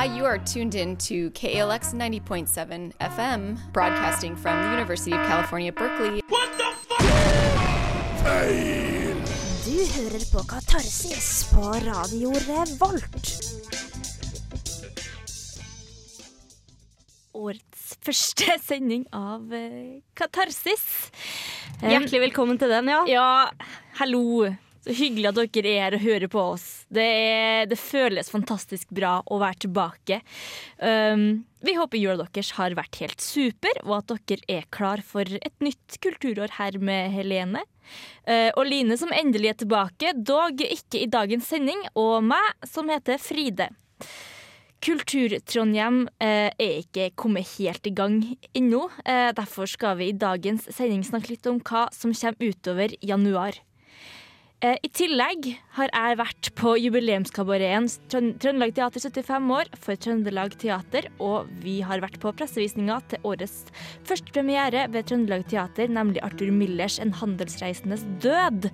Hi, you are tuned in to KALX 90.7 FM, broadcasting from the University of California, Berkeley. Du hører på Katarsis på Radio Revolt. Årets første sending av eh, Katarsis. Hjertelig velkommen til den, ja. Ja, hallo. Så hyggelig at dere er her og hører på oss. Det, er, det føles fantastisk bra å være tilbake. Um, vi håper jula deres har vært helt super, og at dere er klar for et nytt kulturår her med Helene. Uh, og Line som endelig er tilbake, dog ikke i dagens sending, og meg som heter Fride. Kultur-Trondheim eh, er ikke kommet helt i gang ennå. Eh, derfor skal vi i dagens sending snakke litt om hva som kommer utover januar. Eh, I tillegg har jeg vært på jubileumskabareten Trøndelag Teater 75 år for Trøndelag Teater, og vi har vært på pressevisninga til årets første premiere ved Trøndelag Teater, nemlig Arthur Millers En handelsreisendes død.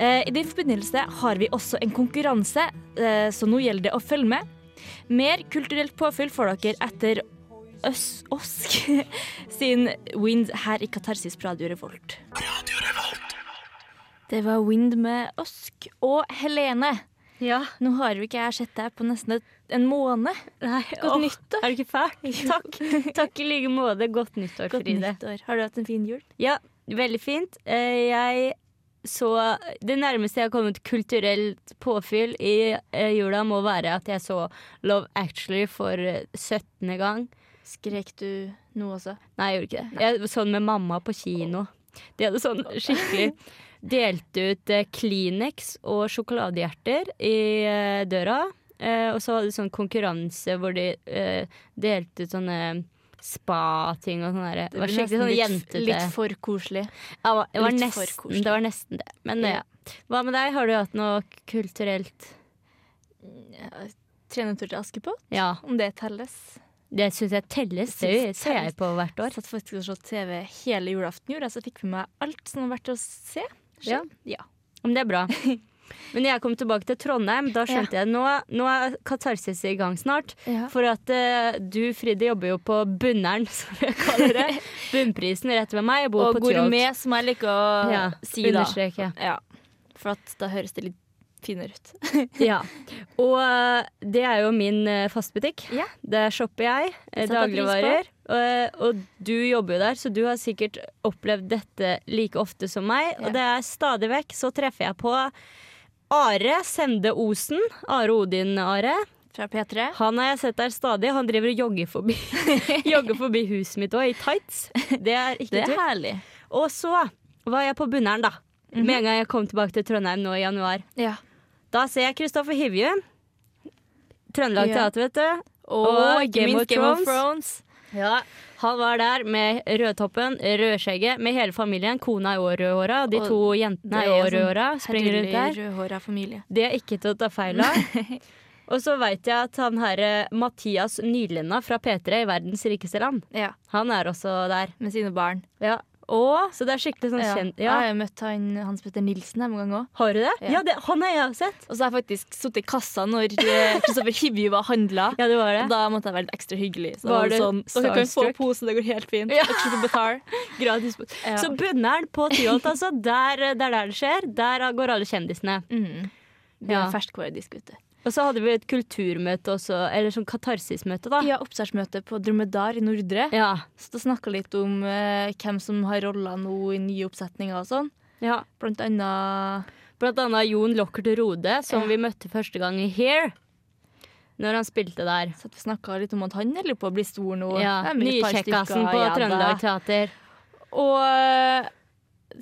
Eh, I den forbindelse har vi også en konkurranse, eh, så nå gjelder det å følge med. Mer kulturelt påfyll får dere etter Øs Osk sin Wind her i Katarsis på Radio Revolt. Det var Wind med Osk og Helene. ja. Nå har jo ikke jeg sett deg på nesten en måned. Nei, Godt åh, nyttår. Er det ikke fælt? Takk. Takk i like måte. Godt nyttår, Godt Fride. nyttår. Har du hatt en fin jul? Ja, veldig fint. Eh, Jeg så Det nærmeste jeg har kommet kulturelt påfyll i eh, jula, må være at jeg så Love Actually for eh, 17. gang. Skrek du nå også? Nei, jeg gjorde ikke det. Jeg så den med mamma på kino. De hadde sånn skikkelig Delt ut eh, Kleenex og sjokoladehjerter i eh, døra. Eh, og så var det sånn konkurranse hvor de delte ut sånne spa-ting og sånn. Det var skikkelig sånn jentete. litt for koselig. Ja, det, var nesten, koselig. det var nesten det. Men Ja. Hva med deg? Har du hatt noe kulturelt? Tre nøtter til Askepott, Ja, om det telles. det syns jeg telles. Det ser jeg på hvert år. Jeg satt faktisk og så TV hele julaften, gjorde jeg, så fikk fikk med meg alt som har vært å se. Ja. ja. Men det er bra. Men jeg kom tilbake til Trondheim, da skjønte jeg nå, nå er katarsis i gang snart. Ja. For at uh, du, Fride, jobber jo på Bunneren, som jeg kaller det. Bunnprisen rett ved meg. Jeg bor Og på Tyholt. gourmet, som jeg liker å Ja, si da. Ja. For at da høres det litt finere ut. Ja. Og eh, det er jo min eh, fastbutikk. Ja. Der shopper jeg eh, dagligvarer. Og, og du jobber jo der, så du har sikkert opplevd dette like ofte som meg. Ja. Og det er stadig vekk så treffer jeg på Are Sende Osen. Are Odin Are. Fra P3. Han har jeg sett der stadig. Han driver og jogger forbi, jogger forbi huset mitt òg, i tights. Det er ikke Det er herlig. Og så var jeg på Bunneren, da. Med en gang jeg kom tilbake til Trondheim nå i januar. Ja. Da ser jeg Kristoffer Hivju. Trøndelag Ja. Teater, vet du. Og, Og Game of Game of Thrones. Ja. Han var der med rødtoppen, rødskjegget, med hele familien. Kona rødhåra, og de Og to jentene er òg rødhåra. Springer rundt der. Det er ikke til å ta feil av. og så veit jeg at han herre Mathias Nylenda fra P3 i Verdens rikeste land, Ja, han er også der. med sine barn. Ja. Og Så det er skikkelig sånn ja, kjent. jeg har møtt han, Hans Petter Nilsen her gang òg. Har du det? Ja. Ja, det, han har jeg sett. Og så har jeg faktisk sittet i kassa når eh, Kristoffer Hivju var handla. Ja, det var det. Da måtte jeg være litt ekstra hyggelig. Så Var det sånn, Dere kan få pose, det går helt fint. Ja. Gratis. Ja. Så Bunneren på Tyholt, altså. Der, det er der det skjer. Der går alle kjendisene. Mm. Det er Ja. ferskvaredisk, vet du. Og så hadde vi et kulturmøte også, eller sånn katarsismøte, da. Ja, oppstartsmøte på Dromedar i Nordre. Ja. Så da snakka litt om eh, hvem som har roller nå i nye oppsetninger og sånn. ja. Blant annet Blant annet Jon Lockert Rode, som Ja. vi møtte første gang i Here. Når han spilte der. så at vi snakka litt om at han holder på å bli stor nå. Ja, Nykjekkasen på ja. Trøndelag Teater. Og eh,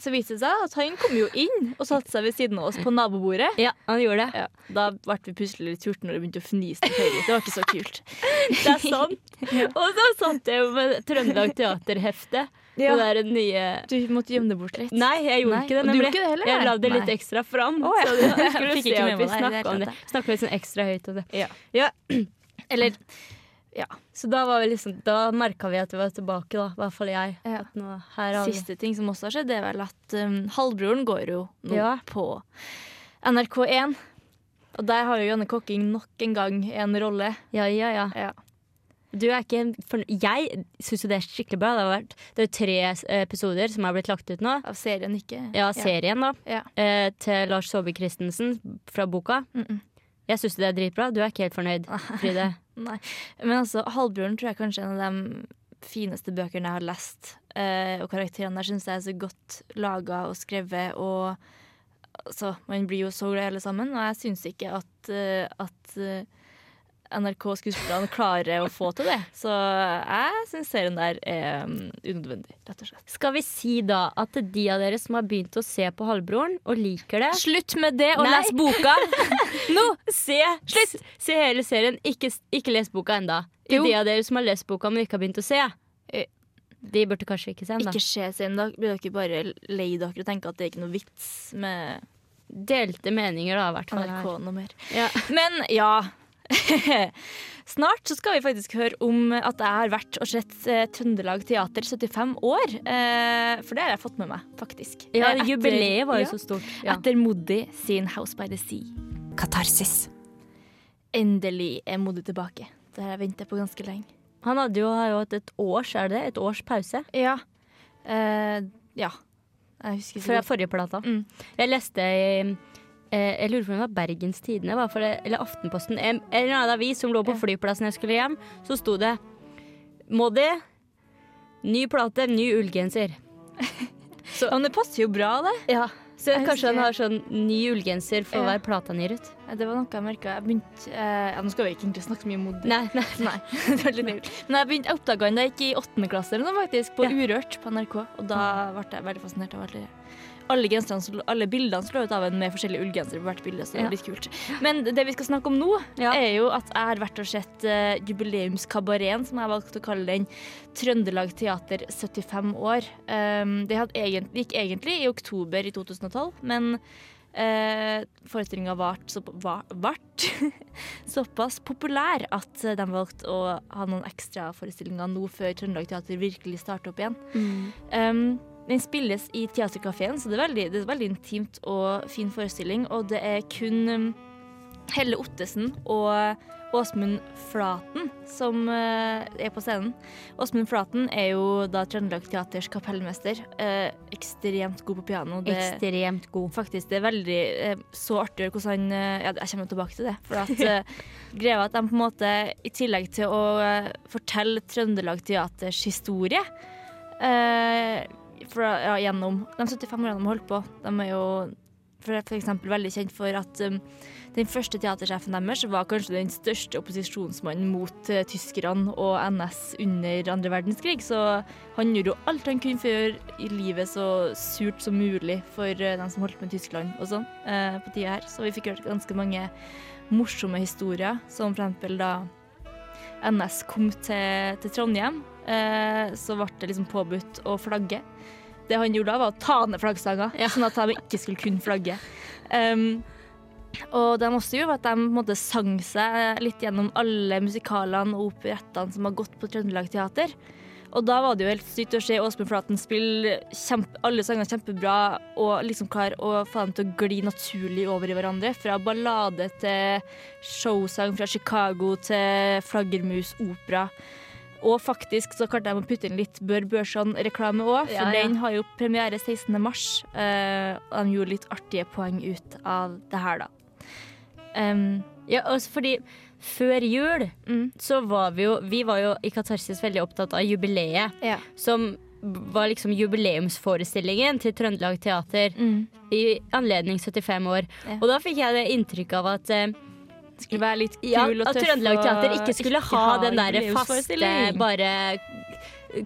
så viste det seg at han kom jo inn og satte seg ved siden av oss på nabobordet. Ja, han gjorde det. Ja, da ble vi plutselig litt 14 når det begynte å fnise til høyre. Det var ikke så kult. Det er sant. Og så satt jeg jo med Trøndelag Teaterhefte. Ja. Det nye Du måtte gjemme det bort litt. Nei, jeg gjorde Nei, ikke det. og du nemlig. gjorde ikke det heller, jeg la det litt ekstra fram. Oh, ja. Så du skulle Fikk se at vi det det snakka om det. Snakka litt sånn ekstra høyt om det. Ja. Ja. Så da var vi liksom Da merka vi at vi var tilbake, da. I hvert fall jeg. Ja. Nå, siste ting som også har skjedd, det er vel at um, halvbroren går jo nå Ja. på NRK1. Og der har jo Janne Kokking nok en gang en rolle. Ja, ja, ja. Ja. Du er ikke for... Jeg syns jo det er skikkelig bra. Det, har vært, det er jo tre episoder som har blitt lagt ut nå. Av serien ikke. Ja, serien, da. Ja. Eh, til Lars Saabye Christensen fra boka. Mm -mm. Jeg syns det er dritbra. Du er ikke helt fornøyd, Fride. Nei. Men altså, Halvbroren tror jeg kanskje er en av de fineste bøkene jeg har lest. Eh, og karakterene der syns jeg er så godt laga og skrevet, og altså, man blir jo så glad alle sammen. Og jeg syns ikke at, eh, at eh, NRK-skuespillerne klarer å få til det. Så jeg syns serien der er um, unødvendig, rett og slett. Skal vi si da at de av dere som har begynt å se på Halvbroren og liker det Slutt med det, og Nei. les boka! Nå! Se, Slutt! se hele serien. Ikke, ikke les boka enda. Jo. De av dere som har lest boka, men ikke har begynt å se. Eh. De burde kanskje ikke se den, da. Ikke se serien, da blir dere bare lei dere og tenker at det er ikke noe vits med Delte meninger, da, i hvert fall. NRK noe mer. Ja. Men ja. Snart så skal vi faktisk høre om at jeg har vært og sett eh, Trøndelag Teater 75 år. Eh, for det har jeg fått med meg, faktisk. Ja, Eh, etter- jubileet var jo ja, så stort. Ja. Etter Moddi sin House by the Sea. Katarsis. Endelig er Moddi tilbake. Det har jeg ventet på ganske lenge. Han hadde jo, har jo hatt et års, er det? Et års pause Ja. Eh, ja. Jeg husker fra forrige plata. Mm. Jeg leste i Jeg lurer på om det var Bergens Tidende det, eller Aftenposten. En eller annen avis som lå på flyplassen jeg skulle hjem. Så sto det Moddi, ny plate, ny ullgenser. Ja, men det passer jo bra, det. Ja. Så Jeg kanskje han har sånn ny ullgenser for Ja. hver plate han gir ut. Det var noe jeg merka. Jeg begynte eh, ja, Nå skal vi ikke egentlig snakke så mye om Moddi. Nei, nei. Nei, det. Men jeg begynte, oppdaga han da jeg gikk i åttende klasse, faktisk, på. Urørt på NRK. Og da ble jeg veldig fascinert av alle, alle, alle bildene lå ut av en med forskjellige ullgensere på hvert bilde. Så det Ja. litt kult. Men det vi skal snakke om nå, er jo at jeg har vært og sett uh, jubileumskabareten, som jeg valgte å kalle den. Trøndelag Teater 75 år. Um, det egentlig, gikk egentlig i oktober i 2012, men uh, forestillinga vart, så, var, vart såpass populær at eh, de valgte å ha noen ekstraforestillinger nå før Trøndelag Teater virkelig starter opp igjen. Um, den spilles i Theatercaféen, så det er, veldig, det er veldig intimt og fin forestilling. Og det er kun um, Helle Ottesen og Åsmund Flaten som eh, er på scenen. Åsmund Flaten er jo da Trøndelag Teaters kapellmester. Eh, ekstremt god på piano. Det, Ekstremt god. Faktisk, det er veldig eh, så artig hvordan han eh, ja, Jeg kommer tilbake til det. For at eh, greia at de på en måte, i tillegg til å eh, fortelle Trøndelag Teaters historie eh, for, ja, gjennom de 75 årene de har holdt på De er jo eksempel veldig kjent for at um, den første teatersjefen deres var kanskje den største opposisjonsmannen mot uh, tyskerne og NS under andre verdenskrig. Så han gjorde jo alt han kunne for å gjøre livet så surt som mulig for uh, dem som holdt med Tyskland og sånn uh, på tida her. Så vi fikk hørt ganske mange morsomme historier, som eksempel da NS kom til, til Trondheim, så ble det liksom påbudt å flagge. Det han gjorde da, var å ta ned flaggstanga, sånn at de ikke skulle kunne flagge. Um, og de også gjorde at de måte sang seg litt gjennom alle musikalene og operettene som har gått på Trøndelag Teater. Og da var det jo helt sykt å se Åsmund Flaten spille kjempe, alle sangene kjempebra og liksom klare å få dem til å gli naturlig over i hverandre. Fra ballade til showsang, fra Chicago til flaggermusopera. Og faktisk så klarte jeg å putte inn litt Bør Børson-reklame òg, for Ja, ja. den har jo premiere 16. mars. eh, og de gjorde litt artige poeng ut av det her, da. Um, Ja, også fordi før jul mm, så var vi jo Vi var jo i Katarsis veldig opptatt av jubileet, ja. som var liksom jubileumsforestillingen til Trøndelag Teater Mm. i anledning 75 år. Og da fikk jeg det inntrykk av at eh, Skulle være litt kul ja, og tøff. at Trøndelag Teater ikke skulle ikke ha den der faste bare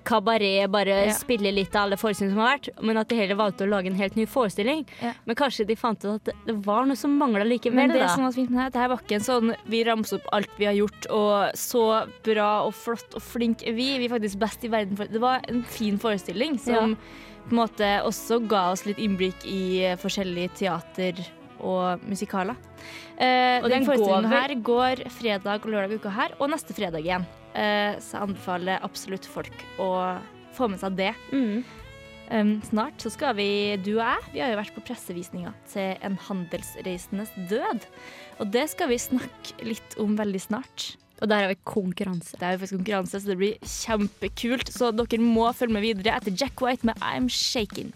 kabaret, bare Ja. spille litt av alle forestillingene som har vært, men at de heller valgte å lage en helt ny forestilling. Ja. Men kanskje de fant ut at det, var noe som mangla likevel, Men det da. som var fint her, det her var ikke en sånn vi ramser opp alt vi har gjort, og så bra og flott og flink er vi. Vi er faktisk best i verden for Det var en fin forestilling som på en måte også ga oss litt innblikk i forskjellige teater og musikaler. Eh, Og den den forestillingen her går fredag og lørdag uka her, og neste fredag igjen. Eh, så jeg anbefaler absolutt folk å få med seg det. Mm. Um, snart så skal vi, du og jeg, vi har jo vært på pressevisninga til En handelsreisendes død. Og det skal vi snakke litt om veldig snart. Og der har vi konkurranse. Det er jo faktisk konkurranse, så det blir kjempekult. Så dere må følge med videre etter Jack White med I'm Shaking.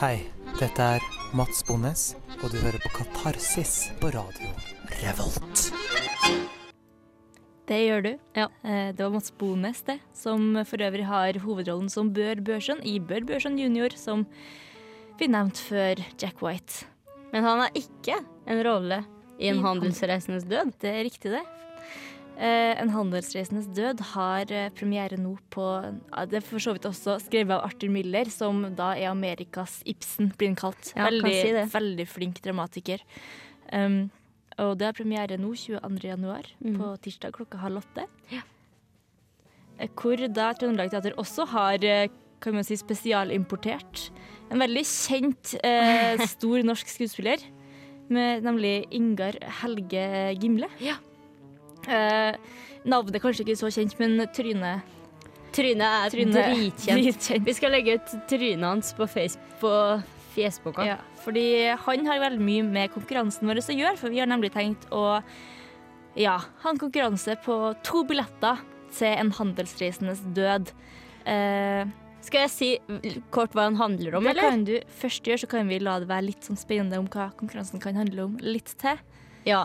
Hei, dette er Mats Bonnes, og du hører på Katarsis på radio Revolt. Det gjør du. Ja. Eh, Det var Mats Bones, det, som for øvrig har hovedrollen som Bør Børson i Bør Børson jr., som vi nevnte før Jack White. Men han har ikke en rolle i en handelsreisendes død. Det er riktig, det. Eh, en handelsreisendes død har eh, premiere nå på Det er for så vidt også skrevet av Arthur Miller, som da er Amerikas Ibsen, blir han kalt. Ja, veldig, si veldig flink dramatiker. Um, og det har premiere nå 22. januar, Mm. på tirsdag klokka halv åtte. Ja. Hvor da Trøndelag Teater også har eh, kan man si, spesialimportert en veldig kjent, eh, stor norsk skuespiller, med nemlig Ingar Helge Gimle. Ja. Eh, navnet kanskje ikke så kjent, men trynet Trynet er Trynet dritkjent. dritkjent. Vi skal legge ut trynet hans på, på Fjesboka. Ja, fordi han har veldig mye med konkurransen vår å gjøre, for vi har nemlig tenkt å ja, ha en konkurranse på to billetter til en handelsreisendes død. Eh, Skal jeg si kort hva han handler om, det eller? kan du først gjøre, så kan vi la det være litt sånn spennende om hva konkurransen kan handle om litt til. Ja.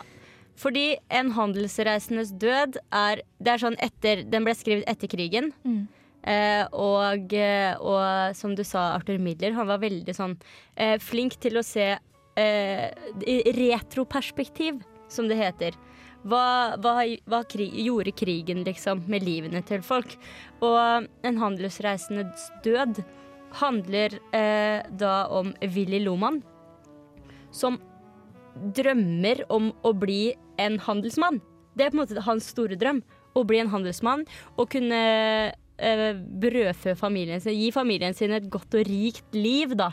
Fordi En handelsreisendes død er Det er sånn etter Den ble skrevet etter krigen. Mm. Eh, og, eh, og som du sa, Arthur Miller, han var veldig sånn eh, flink til å se eh, retroperspektiv, som det heter. Hva, hva, hva krig, gjorde krigen liksom med livene til folk? Og En handelsreisendes død handler eh, da om Willy Loman, som drømmer om å bli en handelsmann. Det er på en måte hans store drøm. Å bli en handelsmann og kunne eh, brødfø familien sin, gi familien sin et godt og rikt liv, da.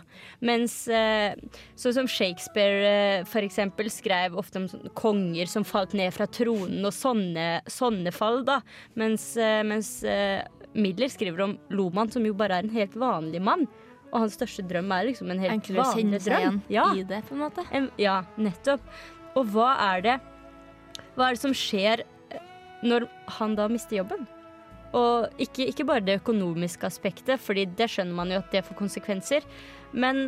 Mens eh, sånn som Shakespeare eh, for eksempel skrev ofte om konger som falt ned fra tronen og sånne, sånne fall, da. Mens, eh, mens eh, Midler skriver om Loman, som jo bare er en helt vanlig mann. Og hans største drøm er liksom en helt Enklere å vanlig kjenne seg drøm. igjen Ja. i det, på en måte. En, ja, nettopp. Og hva er det Hva er det som skjer eh, når han da mister jobben? Og ikke, ikke bare det økonomiske aspektet, fordi det skjønner man jo at det får konsekvenser. Men,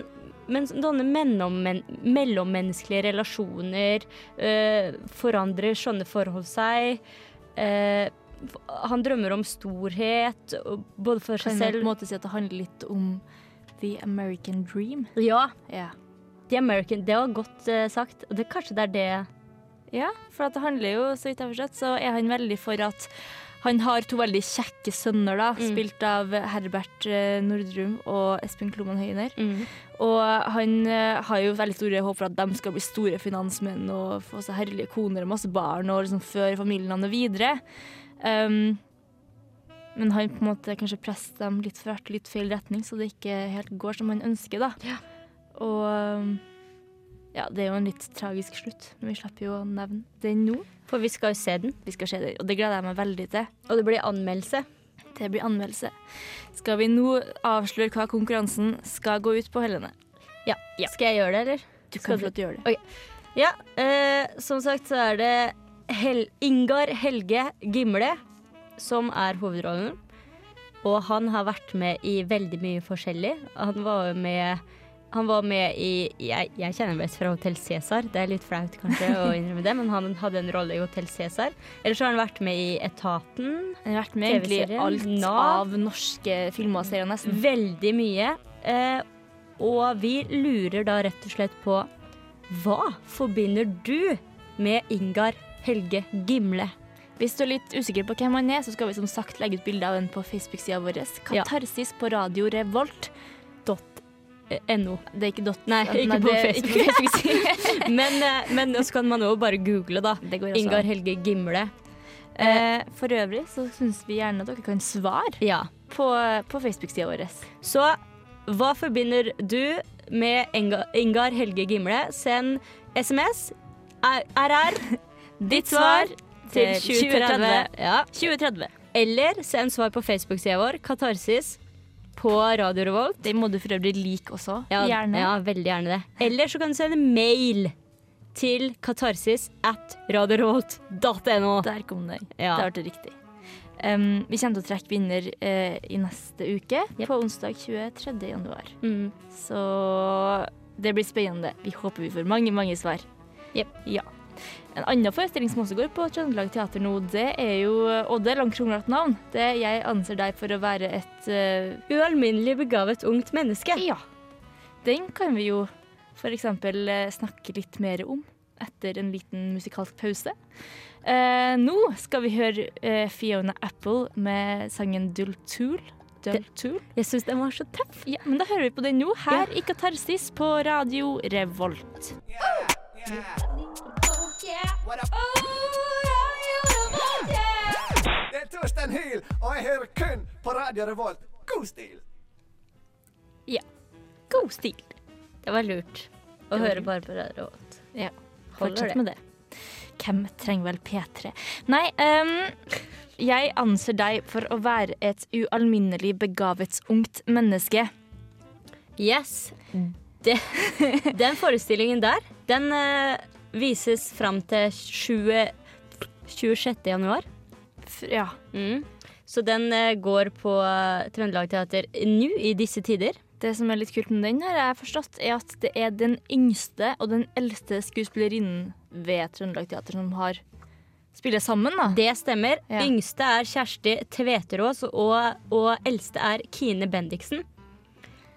men sånne mellommenneskelige relasjoner øh, Forandrer sånne forhold seg? Øh, han drømmer om storhet, både for seg selv på en måte si at det handler litt om the American dream? Ja, Yeah. The American, det var godt uh, sagt. Det, kanskje det er det Ja, for det handler jo, så vidt jeg har forstått, så er han veldig for at han har to veldig kjekke sønner, da, Mm. spilt av Herbert eh, Nordrum og Espen Kloman Høyner. Og han eh, har jo veldig store håp for at de skal bli store finansmenn og få seg herlige koner og masse barn og liksom føre familien hans videre. Um, men han på en måte kanskje presser dem litt for hvert litt feil retning, så det ikke helt går som han ønsker, da. Ja. Og um, ja, det er jo en litt tragisk slutt, men vi slipper jo å nevne den nå. For vi skal jo se den. Vi skal se den, og det gleder jeg meg veldig til. Og det blir anmeldelse. Det blir anmeldelse. Skal vi nå avsløre hva konkurransen skal gå ut på, Helene? Ja. Skal jeg gjøre det, eller? Du kan få gjøre det. Ja, eh, som sagt så er det Hel Ingar Helge Gimle som er hovedrollen. Og han har vært med i veldig mye forskjellig. Han var jo med han var med i Jeg, jeg kjenner ham best fra Hotell Cæsar. Det er litt flaut kanskje å innrømme det, men han hadde en rolle i Hotell Cæsar. Ellers har han vært med i Etaten. Han har vært med egentlig alt Nav. av norske filmer og serier, nesten. Veldig mye. Eh, og vi lurer da rett og slett på hva forbinder du med Ingar Helge Gimle? Hvis du er litt usikker på hvem han er, så skal vi som sagt legge ut bilde av den på Facebook-sida vår. Ja. Katarsis på Radio Revolt. Eh, NO. Det er ikke dot. Nei, ikke på er Facebook. På Facebook. Men, eh, men så kan man jo bare google, da. Ingar Helge Gimle. Eh, for øvrig så syns vi gjerne at dere kan svare Ja. på, på Facebook-sida vår. Så hva forbinder du med Ingar Helge Gimle? Send SMS. RR. Ditt svar til 2030. Ja. 2030. Eller send svar på Facebook-sida vår, Katarsis, på Radio Revolt. Det må du for øvrig like også. Ja, Gjerne. Ja, veldig gjerne det. Eller så kan du sende mail til katarsis at radiorevolt.no. Der kom den. Ja. Det hørte riktig. Um, vi kommer til å trekke vinner uh, i neste uke, Yep. på onsdag 23. januar. Mm. Så det blir spennende. Vi håper vi får mange, mange svar. Yep. Ja. En annen forestilling som også går på Trøndelag Teater nå, det er jo Og det er langt kronglete navn. Det Jeg anser deg for å være et uh, Ualminnelig begavet ungt menneske. Ja. Den kan vi jo f.eks. snakke litt mer om etter en liten musikalsk pause. Uh, nå skal vi høre uh, Fiona Apple med sangen Dultool. Dultool. Jeg syns den var så tøff. Ja, men da hører vi på den nå, her i Katarsis på Radio Revolt. Yeah, er Torstein Hyl, og jeg hører kun på Radio Revolt. God stil! Ja. God stil. Det var lurt å var høre lurt. bare på Radio Revolt. Ja, fortsett det. med det. Hvem trenger vel P3? Nei, um, jeg anser deg for å være et ualminnelig begavet ungt menneske. Yes. Det, den forestillingen der, den uh, vises fram til 20, 26. januar. Ja. Mm. Så den eh, går på eh, Trøndelag Teater nå i disse tider. Det som er litt kult med den, her, har forstått, er at det er den yngste og den eldste skuespillerinnen ved Trøndelag Teater som har spiller sammen. da. Det stemmer. Ja. Yngste er Kjersti Tveterås, og, og eldste er Kine Bendiksen.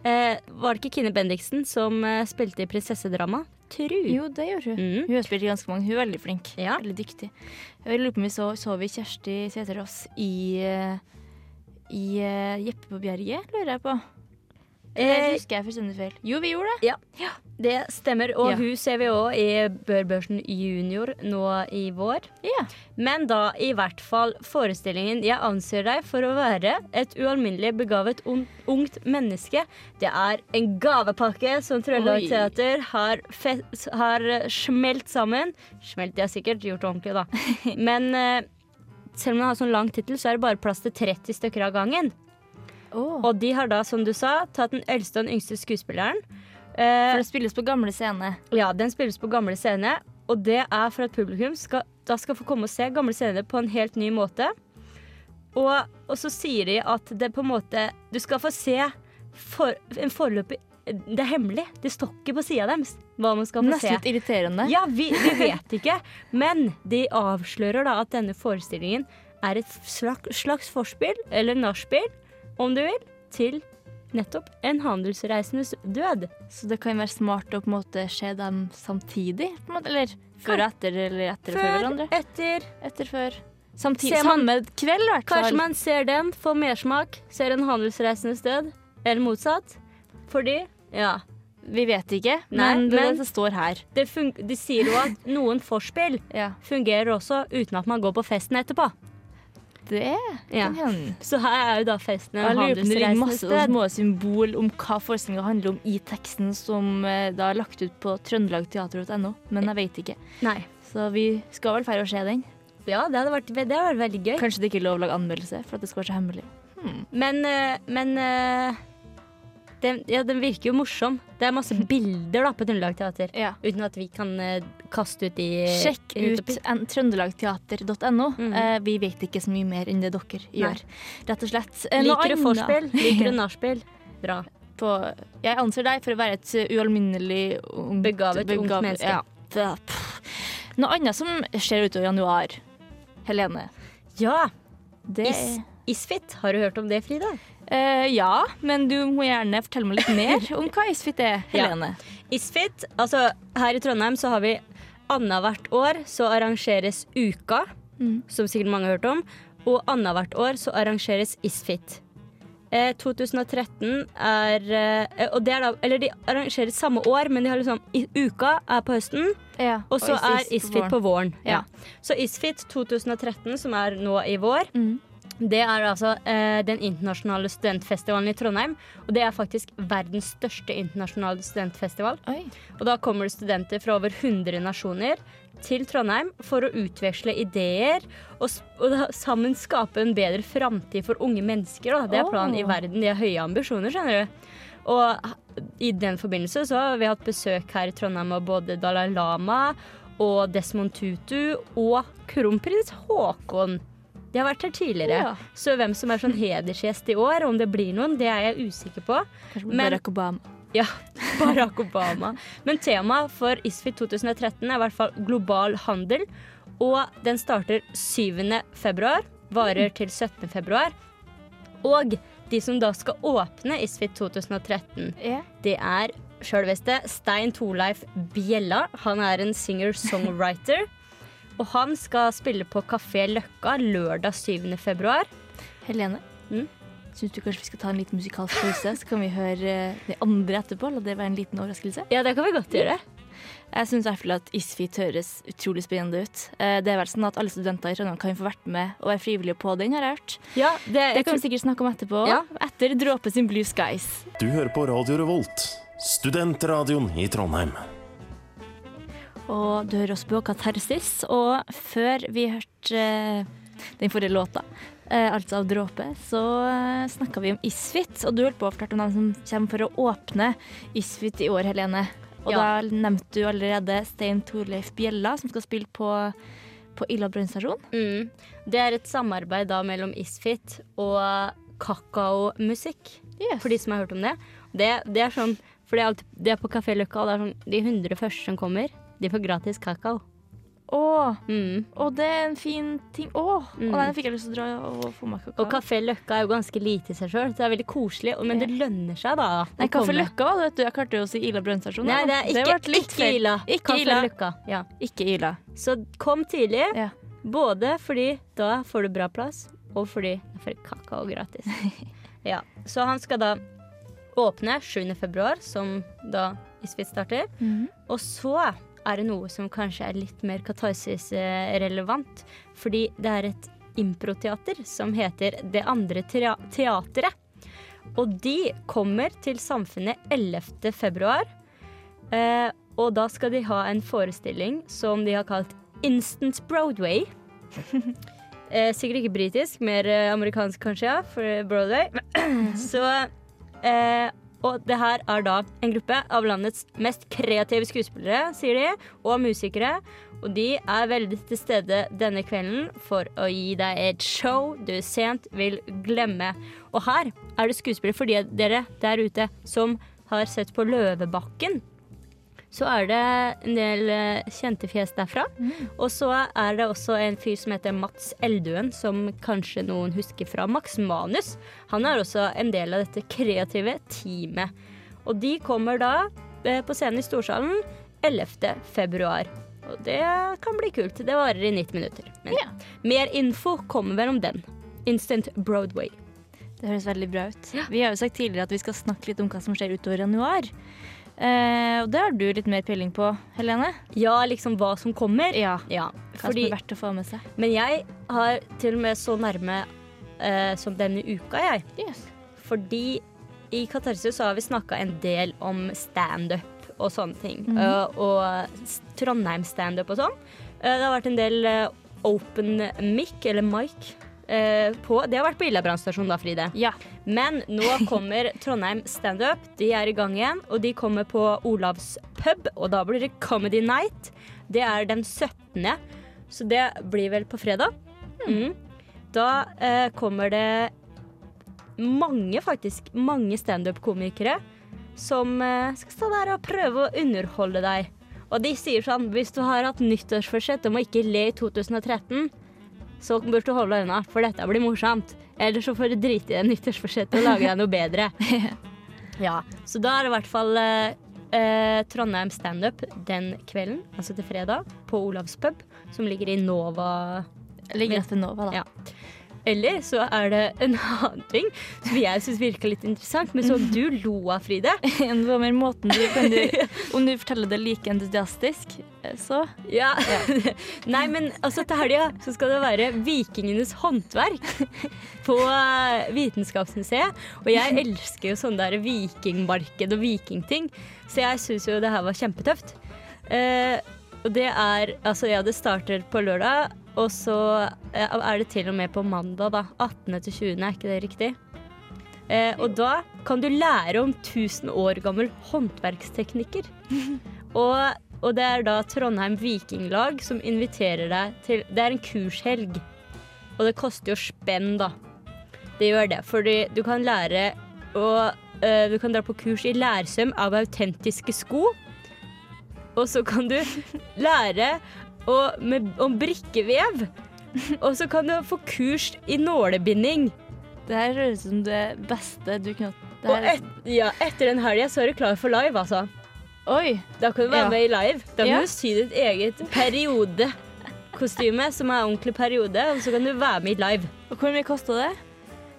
Eh, var det ikke Kine Bendiksen som eh, spilte i prinsessedrama? Tru. Jo, det gjør hun. Mm. Hun har spilt ganske mange. Hun er veldig flink. Ja. Veldig dyktig. Jeg lurer på om vi så, så vi Kjersti Tveterås i, eh, i eh, Jeppe på Bjerget, lurer jeg på. Eh, husker jeg fullstendig feil? Jo, vi gjorde det. Ja, Det stemmer. Og Ja. hun ser vi òg i Børbørsen junior nå i vår. Ja. Men da i hvert fall forestillingen 'Jeg anser deg for å være et ualminnelig begavet un ungt menneske'. Det er en gavepakke som Trøndelag. Teater har, har smelt sammen. Smelt, de har sikkert gjort det ordentlig, da. Men eh, selv om den har sånn lang tittel, så er det bare plass til 30 stykker av gangen. Oh. Og de har da, som du sa, tatt den eldste og den yngste skuespilleren. For Eh, det spilles på gamle scene. ja, Den spilles på gamle scene, og det er for at publikum skal, da skal få komme og se gamle scener på en helt ny måte. Og, og så sier de at det på en måte Du skal få se for, en foreløpig Det er hemmelig. Det står ikke på sida deres hva man skal få Nesten se. litt irriterende. Ja, vi, vi vet ikke, men de avslører da at denne forestillingen er et slags, slags forspill, eller nachspiel, om du vil, til nettopp en handelsreisendes død. Så det kan være smart å på en måte se dem samtidig? På en måte, eller før og etter, eller etter før hverandre? etter. Etter før. Samtidig, Ser man- samme kveld, i hvert fall. Kanskje man ser den, får mersmak, ser en handelsreisendes død, eller motsatt. Fordi, ja Vi vet ikke, Nei, men det, men- det står her. det De sier jo at noen forspill Ja. fungerer også uten at man går på festen etterpå. Det Ja. kan hende. Så her er jo da festen Jeg en lurer på om det ligger masse små symbol om hva forestillinga handler om i teksten som eh, da er lagt ut på trøndelagteater.no, men jeg vet ikke. Nei. Så vi skal vel feire å se den. Ja, det hadde vært, det hadde vært veldig gøy. Kanskje det ikke er lov å lage anmeldelse for at det skal være så hemmelig. Men, eh, men eh, den, ja, den virker jo morsom. Det er masse bilder da på Trøndelag Teater. Ja. Uten at vi kan eh, kaste ut i Sjekk ut trøndelagteater.no. Mm. Eh, vi vet ikke så mye mer enn det dere gjør, rett og slett. Eh, Liker du vorspiel? Liker du nachspiel? Bra. på Jeg anser deg for å være et uh, ualminnelig ungt- Begavet ungt menneske. Ja. Det- Noe annet som skjer utover januar, Helene, Ja! det Is, Isfit, har du hørt om det, Frida? Eh, Ja, men du må gjerne fortelle meg litt mer om hva Isfit er, Ja. Helene. Isfit, altså her i Trondheim så har vi annethvert år så arrangeres Uka, Mm. som sikkert mange har hørt om, og annethvert år så arrangeres Isfit. Eh, 2013 er eh, Og det er da Eller de arrangeres samme år, men de har liksom i, Uka er på høsten, Ja, og så er Isfit på våren. Ja. Ja. Så Isfit 2013, som er nå i vår, Mm. Det er altså eh, den internasjonale studentfestivalen i Trondheim. Og det er faktisk verdens største internasjonale studentfestival. Oi. Og da kommer det studenter fra over 100 nasjoner til Trondheim for å utveksle ideer og, og da, sammen skape en bedre framtid for unge mennesker. Da. Det er planen i verden. De har høye ambisjoner, skjønner du. Og i den forbindelse så har vi hatt besøk her i Trondheim av både Dalai Lama og Desmond Tutu og kronprins Haakon. De har vært her tidligere. Ja. Så hvem som er sånn hedersgjest i år, om det blir noen, det er jeg usikker på. Kanskje Men- Barack Obama. Ja, Barack Obama. Men temaet for ISFIT 2013 er i hvert fall global handel. Og den starter 7. februar, varer til 17. februar. Og de som da skal åpne ISFIT 2013, Ja. det er sjølveste Stein Torleif Bjella. Han er en singer-songwriter. Og han skal spille på Kafé Løkka lørdag 7. februar. Helene, Mm? syns du kanskje vi skal ta en liten musikalsk pause, så kan vi høre eh, de andre etterpå? La det være en liten overraskelse. Ja, det kan vi godt gjøre. Jeg syns i hvert fall at ISFIT høres utrolig spennende ut. Eh, Det er vel sånn at alle studenter i Trondheim kan få vært med og være frivillige på den, har jeg hørt. Ja, det, Det kan vi sikkert snakke om etterpå. Ja. Etter Dråpe sin Blue Skies. Du hører på Radio Revolt, studentradioen i Trondheim. Og du hører oss på Katarsis. Og før vi hørte eh, den forrige låta, eh, altså av Dråpe, så uh, snakka vi om Isfit. Og du holdt på å fortelle om dem som kommer for å åpne Isfit i år, Helene. Og Ja. da nevnte du allerede Stein Torleif Bjella, som skal spille på, på Illa brannstasjon. Mm. Det er et samarbeid da mellom Isfit og kakaomusikk, for de som har hørt om det. Det, det er sånn, for det er, alltid, det er på Kafé Løkka, og det er sånn, de 100 første som kommer, de får gratis kakao. Å, Mm. å, det er en fin ting. Å, Mm. å, den fikk jeg lyst til å dra og få meg kakao. Og Kafé Løkka er jo ganske lite i seg sjøl, så det er veldig koselig, og- men det lønner seg da. å Nei, Kaffe komme. Løkka var det, vet du. Jeg klarte jo å si Ila brannstasjon. Nei, det er ikke, ble litt ikke feil. Ila. Ikke Ila. Løkka. Ja. Ikke Ila. Så kom tidlig, Ja. både fordi da får du bra plass, og fordi Jeg får kakao gratis. ja. Så han skal da åpne 7. februar, som da Isfit starter. Mhm. Og så er det noe som kanskje er litt mer katarsis-relevant. Fordi det er et improteater som heter Det andre teatret. Og de kommer til Samfunnet 11. februar. Eh, og da skal de ha en forestilling som de har kalt Instant Broadway. Eh, sikkert ikke britisk, mer eh, amerikansk kanskje, ja, for Broadway. Så eh, Og det her er da en gruppe av landets mest kreative skuespillere, sier de, og musikere. Og de er veldig til stede denne kvelden for å gi deg et show du sent vil glemme. Og her er det skuespillere for de dere der ute som har sett på Løvebakken. Så er det en del eh, kjente fjes derfra. Og så er det også en fyr som heter Mats Elduen, som kanskje noen husker fra Max Manus. Han er også en del av dette kreative teamet. Og de kommer da eh, på scenen i Storsalen 11. februar. Og det kan bli kult. Det varer i 90 minutter. Men Ja. mer info kommer vel om den. Instant Broadway. Det høres veldig bra ut. Vi har jo sagt tidligere at vi skal snakke litt om hva som skjer utover januar. Eh, og det har du litt mer peiling på, Helene. Ja, liksom hva som kommer. Ja. Ja, Hva fordi som er verdt å få med seg. Men jeg har til og med så nærme eh, som denne uka, jeg. Yes. Fordi i Katarsis så har vi snakka en del om standup og sånne ting. Mhm. uh, og s- Trondheim-standup og sånn. Uh, det har vært en del uh, open mic, eller mic, på Det har vært på Illa brannstasjon da, Fride. Ja. Men nå kommer Trondheim standup. De er i gang igjen, og de kommer på Olavs pub. Og da blir det Comedy Night. Det er den 17., så det blir vel på fredag. Mm. Da eh, kommer det mange, faktisk, mange standup-komikere som eh, skal stå der og prøve å underholde deg. Og de sier sånn hvis du har hatt nyttårsforsett om å ikke le i 2013, så bør du holde unna, for dette blir morsomt. Eller så får du drite i det nyttårsforsettet og lage deg noe bedre. ja, Så da er det i hvert fall eh, eh, Trondheim standup den kvelden, altså til fredag, på Olavs pub, som ligger i Nova Ligger etter Nova, da. Ja. Eller så er det en annen ting som jeg syns virka litt interessant, men som du lo av, Fride. Hva mer måten du, kan du Om du forteller det like entusiastisk, eh, så Ja. Nei, men altså til helga så skal det være Vikingenes håndverk på eh, Vitenskapsmuseet. Og jeg elsker jo sånne der vikingmarked og vikingting, så jeg syns jo det her var kjempetøft. Eh, og det er Altså, ja, det starter på lørdag, og så eh, er det til og med på mandag, da. 18. til 20., er ikke det riktig? Eh, og da kan du lære om 1000 år gammel håndverksteknikker. og, og det er da Trondheim Vikinglag som inviterer deg til Det er en kurshelg. Og det koster jo spenn, da. Det gjør det, fordi du kan lære å eh, Du kan dra på kurs i lærsøm av autentiske sko. Og så kan du lære å, med, om brikkevev. Og så kan du få kurs i nålebinding. Det her høres ut som det beste du kunne det Og et, ja, etter den helga så er du klar for live, altså. Oi! Da kan du være Ja. med i live. Da kan Ja. du sy ditt eget periodekostyme, som er ordentlig periode, og så kan du være med i live. Og hvor mye kosta det?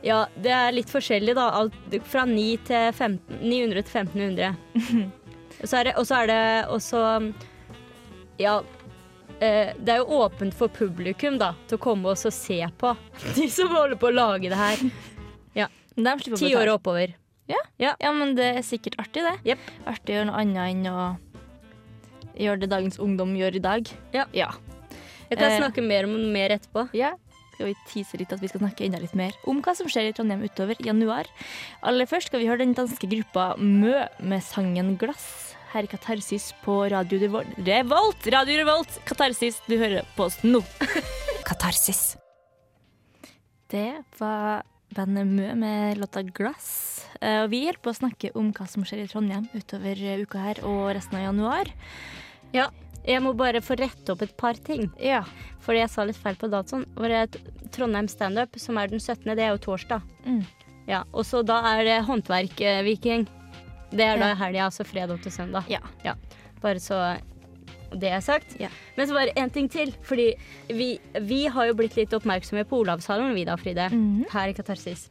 Ja, det er litt forskjellig, da. Alt fra 9 til 15, 900 til 1500. Og så er det, og så er det også Ja. Eh, Det er jo åpent for publikum da, til å komme og se på de som holder på å lage det her. Å Ti år og oppover. Ja, men det er sikkert artig, det. Yep. Artig å gjøre noe annet enn å gjøre det dagens ungdom gjør i dag. Ja. ja. Jeg kan Eh. snakke mer om det mer etterpå. Ja. Skal vi tease litt at vi skal snakke enda litt mer om hva som skjer i Trondheim utover januar. Aller først skal vi høre den danske gruppa Mø med sangen 'Glass'. Her i Katarsis på Radio Revolt. Revolt! Radio Revolt! Katarsis, du hører på oss nå. Katarsis. Det var bandet Mø med låta 'Glass'. Eh, Og vi holder på å snakke om hva som skjer i Trondheim utover eh, uka her og resten av januar. Ja, jeg må bare få rette opp et par ting. Ja. Fordi jeg sa litt feil på datoen. Trondheim standup, som er den 17., det er jo torsdag. Mm. Ja, Og så da er det håndverk-viking. Det er da Ja. helga, altså fredag til søndag. Ja. Bare så det er sagt. Ja. Men så bare én ting til. Fordi vi, vi har jo blitt litt oppmerksomme på Olavshallen, vi da, Fride. Mhm. Her i Katarsis.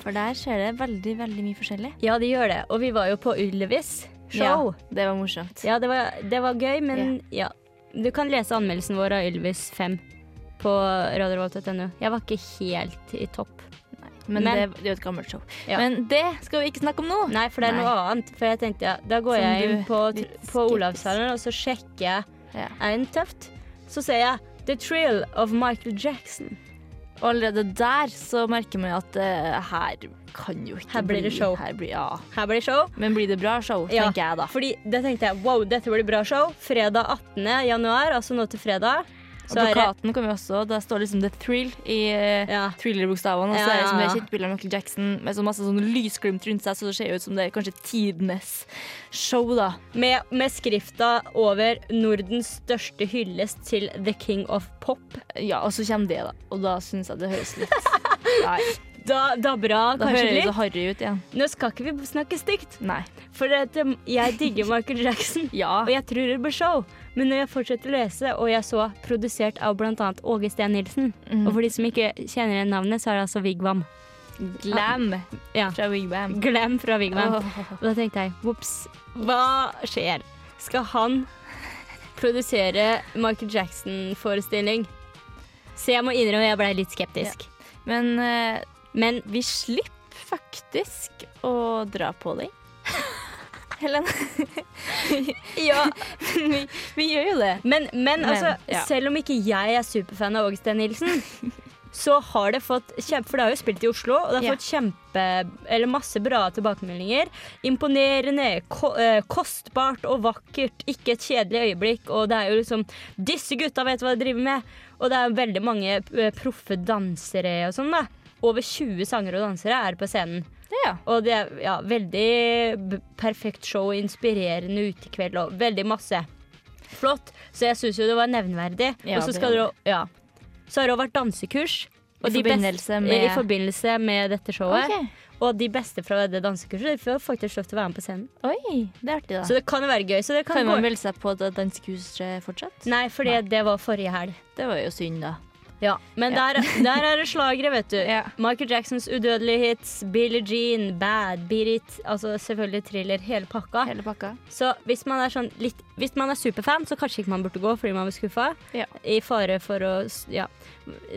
For der skjer det veldig, veldig mye forskjellig. Ja, det gjør det. Og vi var jo på Ylvis show. Ja, Det var morsomt. Ja, det var, det var gøy, men ja. Du kan lese anmeldelsen vår av Ylvis 5 på radiorevolt.no. Jeg var ikke helt i topp. Men, Men- det, det er jo et gammelt show. Ja. Men det skal vi ikke snakke om nå. Nei, for det er Nei. noe annet. For jeg tenkte, ja, da går Som jeg inn på, på. Olavshallen, og så sjekker jeg Ja. er den tøft. Så ser jeg The Trill of Michael Jackson. Og allerede der så merker man at uh, her kan jo ikke Her blir det show. Her blir, ja. Her blir det show. Men blir det bra show, Ja. tenker jeg da. Fordi det tenkte jeg, wow, dette blir bra show. Fredag 18. januar, altså nå til fredag. Så Advokaten kommer også. Da står liksom The Thrill i eh, ja. thriller-bokstavene. Og så er det som ja, det ja. kjente av Michael Jackson med så masse sånn lysglimt rundt seg, så det ser ut som det er kanskje tidenes show, da. med, med skrifta over 'Nordens største hyllest til The King of Pop'. Ja, og så kommer det, da. Og da syns jeg det høres litt Nei, Da, da bra, da kanskje høres det så litt. harry ut igjen. Nå skal ikke vi snakke stygt, Nei. for at, um, jeg digger Michael Jackson. Ja. Og jeg tror det blir show. Men når jeg fortsetter å lese, og jeg så produsert av bl.a. Åge Steen Nilsen mm. Og for de som ikke kjenner igjen navnet, så er det altså Vigvam. Glam Ja. fra Vigvam. Glam fra Vigvam. Oh. Og da tenkte jeg, vops, hva skjer? Skal han produsere Michael Jackson-forestilling? Så jeg må innrømme jeg blei litt skeptisk. Men eh, Men vi slipper faktisk å dra på deg. Helen. ja, vi, vi gjør jo det. Men, men, Men, altså, ja. selv om ikke jeg er superfan av Åge Steen Nilsen, så har det fått kjempe, For det har jo spilt i Oslo, og det har Ja. fått kjempe Eller masse bra tilbakemeldinger. Imponerende, ko, eh, kostbart og vakkert. Ikke et kjedelig øyeblikk. Og det er jo liksom Disse gutta vet hva de driver med! Og det er veldig mange eh, proffe dansere og sånn, da. Over 20 sangere og dansere er på scenen. Ja. Og det er ja, veldig perfekt show, inspirerende utekveld og veldig masse. Flott. Så jeg syns jo det var nevnverdig. Ja, og så skal dere Ja. Så har det vært dansekurs. I de forbindelse med- I forbindelse med dette showet. Okay. Og de beste fra det dansekurset får faktisk lov til å være med på scenen. Oi, det er artig, da. Så det kan være gøy. Så det kan, kan man melde seg på dansekurset eh, fortsatt? Nei, for det var forrige helg. Det var jo synd, da. Ja, men der, der er det slagere, vet du. Ja. Michael Jacksons udødelige hits, Billie Jean, Bad, Beat It, altså selvfølgelig thriller, hele pakka. Hele pakka. Så hvis man er sånn litt Hvis man er superfan, så kanskje ikke man burde gå fordi man blir skuffa. Ja. I fare for å ja,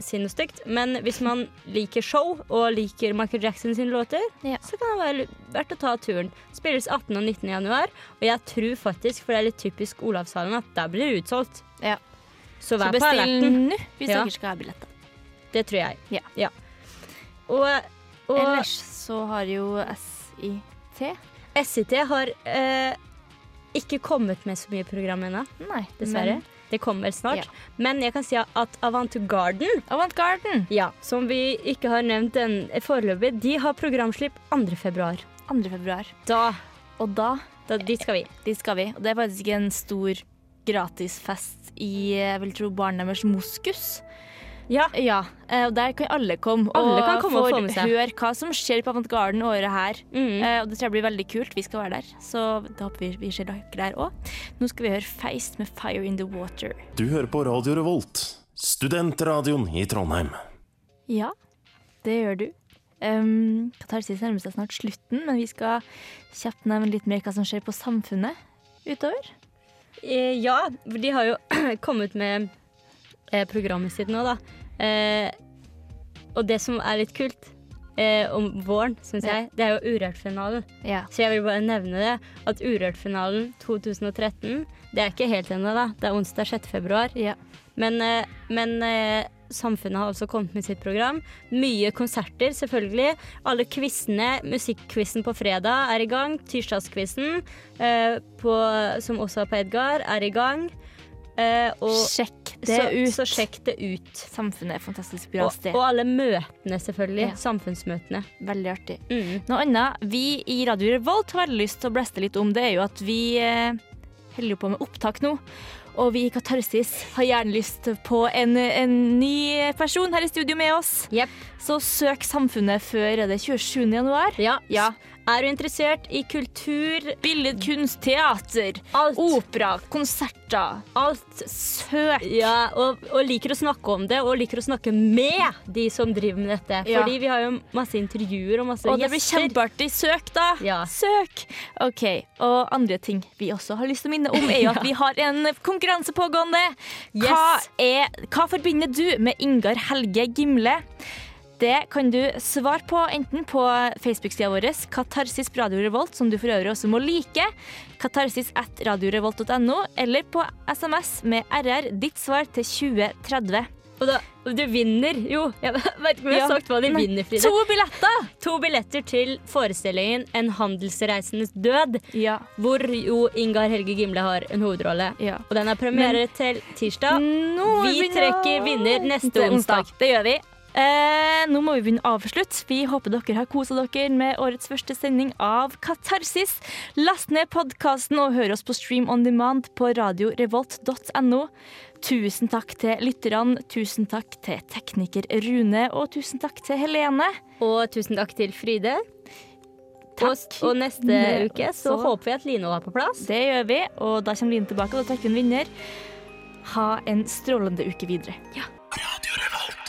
si noe stygt. Men hvis man liker show og liker Michael Jackson sine låter, Ja. så kan det være verdt å ta turen. Spilles 18. og 19. januar, og jeg tror faktisk, for det er litt typisk Olavshallen, at der blir det utsolgt. Ja. Så Så vær bestill alerten. nå hvis Ja. dere skal ha billetter. Det tror jeg. Ja. Og, og Ellers så har jo SIT SIT har eh, ikke kommet med så mye program ennå, dessverre. men Det kommer snart. Ja. Men jeg kan si at Avant Garden ja, som vi ikke har nevnt den foreløpig, de har programslipp 2. februar. 2. februar. Da, Og da, da dit skal vi. dit skal vi. Og det er faktisk en stor gratisfest i jeg vil tro barnet deres Moskus. Ja. Ja, eh, og der kan alle komme Alle og kan komme og få få med seg. høre hva som skjer på Avantgarden året her. Mm. Eh, og det tror jeg blir veldig kult. Vi skal være der. Så da håper vi vi ser dere der òg. Nå skal vi høre Feist med Fire in the Water. Du hører på Radio Revolt, studentradioen i Trondheim. Ja, det gjør du. Um, Katarsis nærmer seg snart slutten, men vi skal kjapt nevne litt mer hva som skjer på samfunnet utover. Eh, ja, for de har jo kommet med eh, programmet sitt nå, da. Eh, og det som er litt kult eh, om våren, syns jeg, det er jo Urørt-finalen. Ja. Så jeg vil bare nevne det, at Urørt-finalen 2013, det er ikke helt ennå, da. Det er onsdag 6. februar. Ja. Men, men eh, Samfunnet har også kommet med sitt program. Mye konserter, selvfølgelig. Alle quizene. Musikkquizen på fredag er i gang. Tirsdagsquizen, eh, som også er på Edgar, er i gang. Eh, og Sjekk det så, ut. så sjekk det ut. Samfunnet er fantastisk bra Og, sted. og alle møtene, selvfølgelig. Ja. Samfunnsmøtene. Veldig artig. Mm. Noe annet vi i Radio Revolt har veldig lyst til å bleste litt om, det er jo at vi eh, holder på med opptak nå. Og vi i Katarsis har gjerne lyst på en, en ny person her i studio med oss. Yep. Så søk Samfunnet før er det 27. januar. Ja. Ja. Er du interessert i kultur, Billedkunst, teater, alt, opera, konserter. alt Søk! Ja, og, og liker å snakke om det, og liker å snakke med de som driver med dette. Ja. Fordi vi har jo masse intervjuer og masse Og det blir kjempeartig. Søk, da! Ja. Søk! OK. Og andre ting vi også har lyst til å minne om, er jo at vi har en konkurranse pågående. Hva, Yes. er, hva forbinder du med Ingar Helge Gimle? Det kan du svare på enten på Facebook-sida vår, Katarsis Radio Revolt, som du for øvrig også må like, katarsis at radiorevolt.no, eller på SMS med RR, ditt svar til 2030. Og, da, du vinner jo Jeg vet ikke om jeg Ja. har sagt hva de vinner, Fride. To billetter! To billetter til forestillingen En handelsreisendes død, Ja. hvor jo Ingar Helge Gimle har en hovedrolle. ja. Og den er premiere til tirsdag. Nå Vi trekker vinner neste onsdag. Det gjør vi. Eh, nå må vi begynne å avslutte. Vi håper dere har kosa dere med årets første sending av Katarsis. Last ned podkasten og hør oss på Stream on demand på radiorevolt.no. Tusen takk til lytterne, tusen takk til tekniker Rune, og tusen takk til Helene. Og tusen takk til Fride. Takk. Og, og neste Ne- uke så så- håper vi at Line er på plass. Det gjør vi, og da kommer Line tilbake, og da trekker vi en vinner. Ha en strålende uke videre. Radio